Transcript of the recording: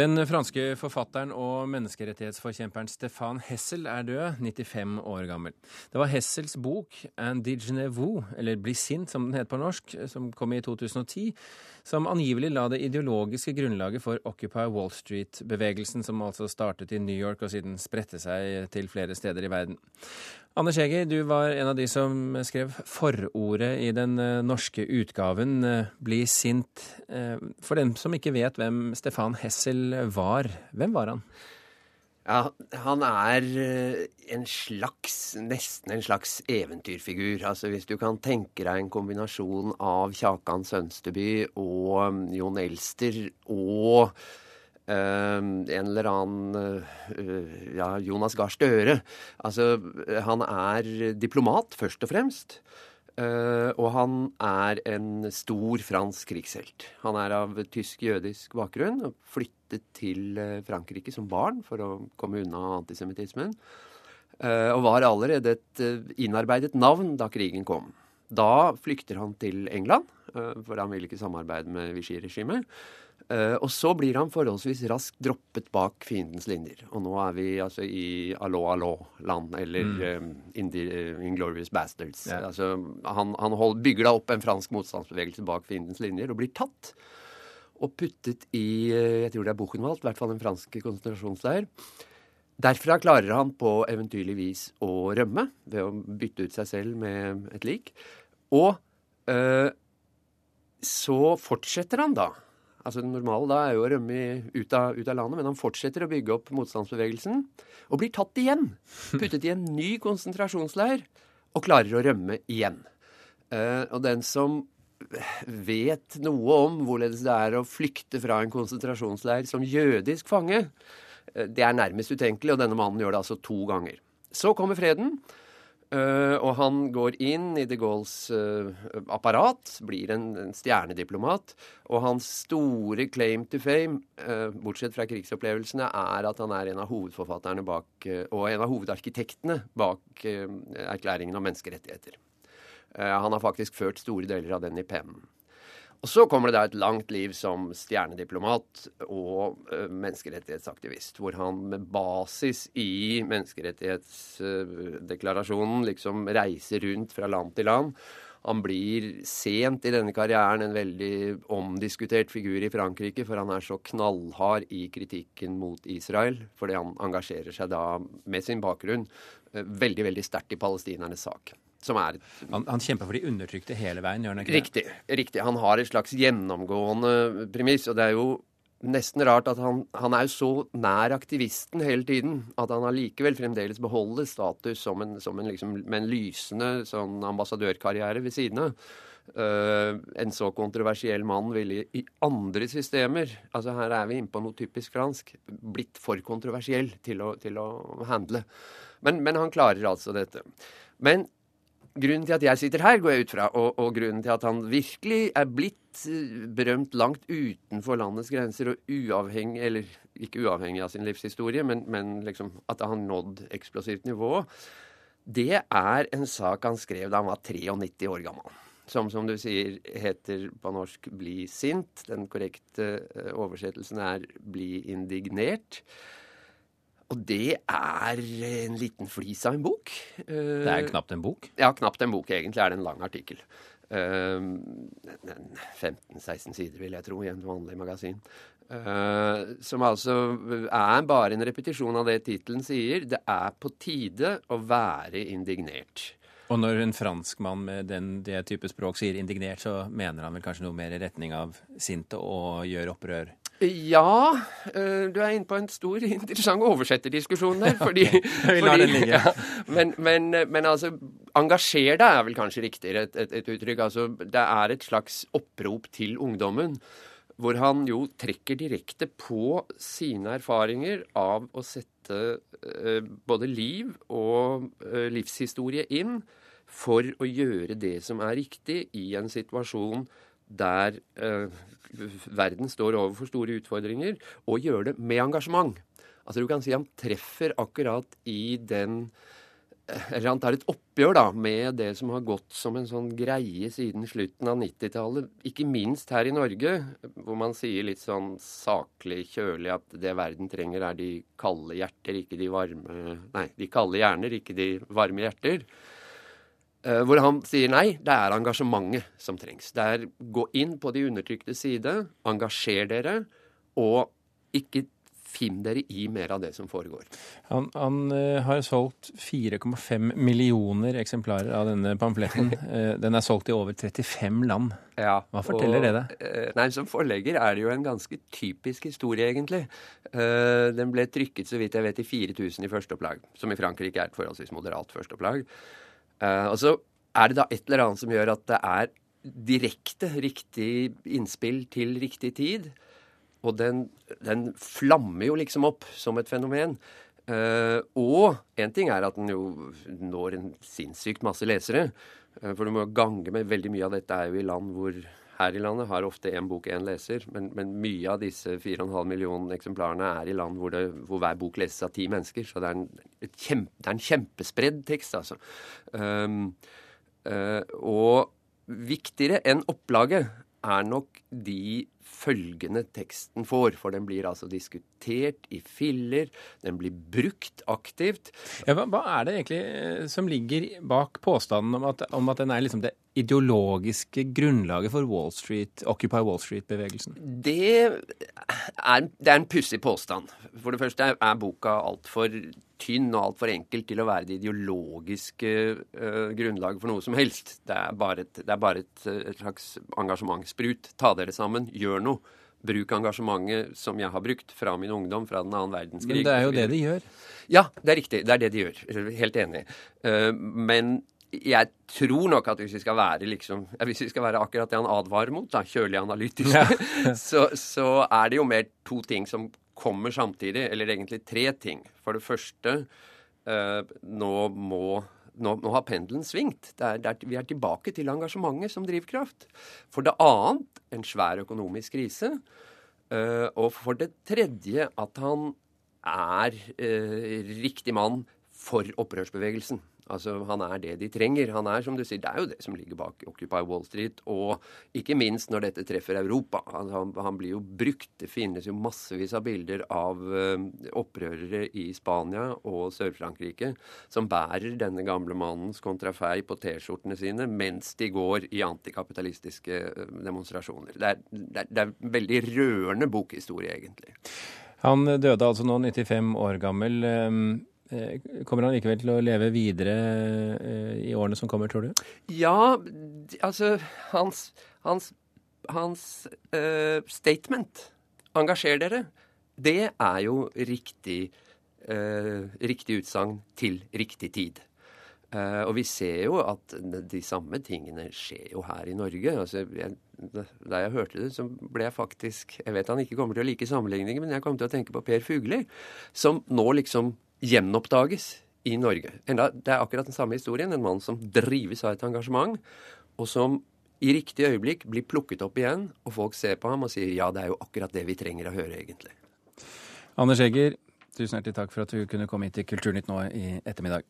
Den franske forfatteren og menneskerettighetsforkjemperen Stefan Hessel er død, 95 år gammel. Det var Hessels bok 'Indigene eller 'Bli sint', som den heter på norsk, som kom i 2010, som angivelig la det ideologiske grunnlaget for Occupy Wall Street-bevegelsen, som altså startet i New York og siden spredte seg til flere steder i verden. Anders Heger, du var en av de som skrev forordet i den eh, norske utgaven eh, 'Bli sint'. Eh, for dem som ikke vet hvem Stefan Hessel var, hvem var han? Ja, Han er en slags, nesten en slags eventyrfigur. Altså Hvis du kan tenke deg en kombinasjon av Kjakan Sønsteby og mm, Jon Elster og Uh, en eller annen uh, ja, Jonas Gahr Støre. Altså, han er diplomat, først og fremst. Uh, og han er en stor fransk krigshelt. Han er av tysk-jødisk bakgrunn og flyttet til Frankrike som barn for å komme unna antisemittismen. og var allerede et innarbeidet navn da krigen kom. Da flykter han til England, for han vil ikke samarbeide med Vichy-regimet. Og så blir han forholdsvis raskt droppet bak fiendens linjer. Og nå er vi altså i allo allo-land, eller mm. um, Inglorious Bastards. Yeah. Altså, han, han hold, bygger da opp en fransk motstandsbevegelse bak fiendens linjer og blir tatt. Og puttet i jeg tror det er Buchenwald, i hvert fall en fransk konsentrasjonsleir. Derfra klarer han på eventyrlig vis å rømme ved å bytte ut seg selv med et lik. Og øh, så fortsetter han da Altså Det normale da er jo å rømme ut av, ut av, landet, men han fortsetter å bygge opp motstandsbevegelsen. Og blir tatt igjen. Puttet i en ny konsentrasjonsleir. Og klarer å rømme igjen. Uh, og den som vet noe om hvorledes det er å flykte fra en konsentrasjonsleir som jødisk fange, uh, det er nærmest utenkelig, og denne mannen gjør det altså to ganger. Så kommer freden. Uh, og han går inn i de Gaulles uh, apparat, blir en, stjernediplomat. Og hans store claim to fame, bortsett fra krigsopplevelsene, er at han er en av hovedforfatterne bak, og en av hovedarkitektene bak erklæringen om menneskerettigheter. Han har faktisk ført store deler av den i pennen. Og så kommer det da et langt liv som stjernediplomat og uh, menneskerettighetsaktivist, hvor han med basis i menneskerettighetsdeklarasjonen liksom reiser rundt fra land til land. Han blir sent i denne karrieren en veldig omdiskutert figur i Frankrike, for han er så knallhard i kritikken mot Israel, fordi han engasjerer seg da med sin bakgrunn uh, veldig, veldig sterkt i palestinernes sak. Er, han, han, kjemper for de undertrykte hele veien, gjør han ikke riktig, det? Riktig. Han har et slags gjennomgående premiss. Og det er jo nesten rart at han, han er jo så nær aktivisten hele tiden at han allikevel fremdeles beholder status som en, som en liksom, med en lysende sånn ambassadørkarriere ved siden av. Uh, en så kontroversiell mann ville i andre systemer altså Her er vi inne på noe typisk fransk. Blitt for kontroversiell til å, til å handle. Men, men han klarer altså dette. Men grunnen til at jeg sitter her, går jeg ut fra, og, og, grunnen til at han virkelig er blitt eh, berømt langt utenfor landets grenser, og uavhengig, eller ikke uavhengig av sin livshistorie, men, men liksom at han nådd eksplosivt nivå, det er en sak han skrev da han var 93 år gammel. Som, som du sier, heter på norsk 'bli sint'. Den korrekte eh, oversettelsen er 'bli indignert'. Og det er en liten flis av en bok. Det er knapt en bok? Ja, knapt en bok. Egentlig er det en lang artikkel. 15-16 sider, vil jeg tro, i en vanlig magasin. som altså er bare en repetisjon av det tittelen sier. Det er på tide å være indignert. Og når en franskmann med den, det type språk sier indignert, så mener han vel kanskje noe mer i retning av sinte og gjør opprør? Ja, uh, du er inne på en stor, interessant oversetterdiskusjon der. Fordi, Vi lar den ligge. Ja, men, men, men, altså, engasjer deg er vel kanskje riktigere et, et, et, uttrykk. Altså, det er et slags opprop til ungdommen. Hvor han jo trekker direkte på sine erfaringer av å sette eh, både liv og eh, livshistorie inn for å gjøre det som er riktig i en situasjon der verden står overfor store utfordringer, og gjøre det med engasjement. Altså Du kan si han treffer akkurat i den eller han tar et oppgjør da, med det som har gått som en sånn greie siden slutten av 90-tallet. Ikke minst her i Norge, hvor man sier litt sånn saklig, kjølig at det verden trenger, er de kalde hjerter, ikke de varme Nei, de kalde hjerner, ikke de varme hjerter. Uh, hvor han sier nei, det er engasjementet som trengs. Det er gå inn på de undertrykte side, engasjer dere, og ikke finn dere i mer av det som foregår. Han, han uh, har solgt 4,5 millioner eksemplarer av denne pamfletten. uh, den er solgt i over 35 land. Ja, Hva forteller og, det deg? Nei, Som forlegger er det jo en ganske typisk historie, egentlig. den ble trykket, så vidt jeg vet, i 4000 i førsteopplag, som i Frankrike er et forholdsvis moderat førsteopplag. Og så er det da et eller annet som gjør at det er direkte riktig innspill til riktig tid. Og den, den, flammer jo liksom opp som et fenomen. Uh, og én ting er at den jo når en sinnssykt masse lesere. Uh, for du må gange med veldig mye av dette er jo i land hvor her i landet har ofte én bok én leser, men, men, mye av disse 4,5 millioner eksemplarene er i land hvor, det, hvor, hver bok leses av ti mennesker. Så det er en, kjempe, det er en kjempespredd tekst, altså. Um, uh, og viktigere enn opplaget er nok de følgende teksten får. For den blir altså diskutert i filler, den blir brukt aktivt. Ja, hva, er det egentlig eh, som ligger bak påstanden om at, om at den er liksom det ideologiske grunnlaget for Wall Street, Occupy Wall Street-bevegelsen? Det det er en pussig påstand. For det første er, er boka altfor tynn og altfor enkel til å være det ideologiske uh, grunnlaget for noe som helst. Det er bare et, er bare et, et slags engasjementsprut. Ta dere sammen, gjør noe. Bruk engasjementet som jeg har brukt fra min ungdom, fra den annen verdenskrig. Men det er jo det de gjør. Ja, det er riktig. Det er det de gjør. Helt enig. Uh, men jeg tror nok at hvis vi skal være liksom, hvis vi skal være akkurat det han advarer mot, da, kjølig analytisk, ja. så, så, er det jo mer to ting som kommer samtidig. Eller egentlig tre ting. For det første, uh, nå må nå, nå, har pendelen svingt. Det er, det er, vi er tilbake til engasjementet som drivkraft. For det annet en svær økonomisk krise. Uh, og for det tredje at han er uh, riktig mann for opprørsbevegelsen. Altså, Han er det de trenger. Han er, som du sier, Det er jo det som ligger bak Occupy Wall Street. Og ikke minst når dette treffer Europa. Altså, han, han, blir jo brukt. Det finnes jo massevis av bilder av uh, opprørere i Spania og Sør-Frankrike som bærer denne gamle mannens kontrafei på T-skjortene sine mens de går i antikapitalistiske uh, demonstrasjoner. Det er, det, er, det er en veldig rørende bokhistorie, egentlig. Han døde altså nå 95 år gammel. Eh, kommer han likevel til å leve videre eh, i årene som kommer, tror du? Ja, altså Hans, hans, hans uh, statement 'engasjer dere', det er jo riktig, uh, riktig utsagn til riktig tid. Uh, og vi ser jo at de samme tingene skjer jo her i Norge. Altså, jeg, da jeg hørte det, så ble jeg faktisk Jeg vet han ikke kommer til å like sammenligninger, men jeg kom til å tenke på Per Fugli, som nå liksom gjenoppdages i Norge. Enda, det er akkurat den samme historien. En mann som drives av et engasjement, og som i riktig øyeblikk blir plukket opp igjen, og folk ser på ham og sier ja, det er jo akkurat det vi trenger å høre, egentlig. Anders Egger, tusen hjertelig takk for at du kunne komme hit til Kulturnytt nå i ettermiddag.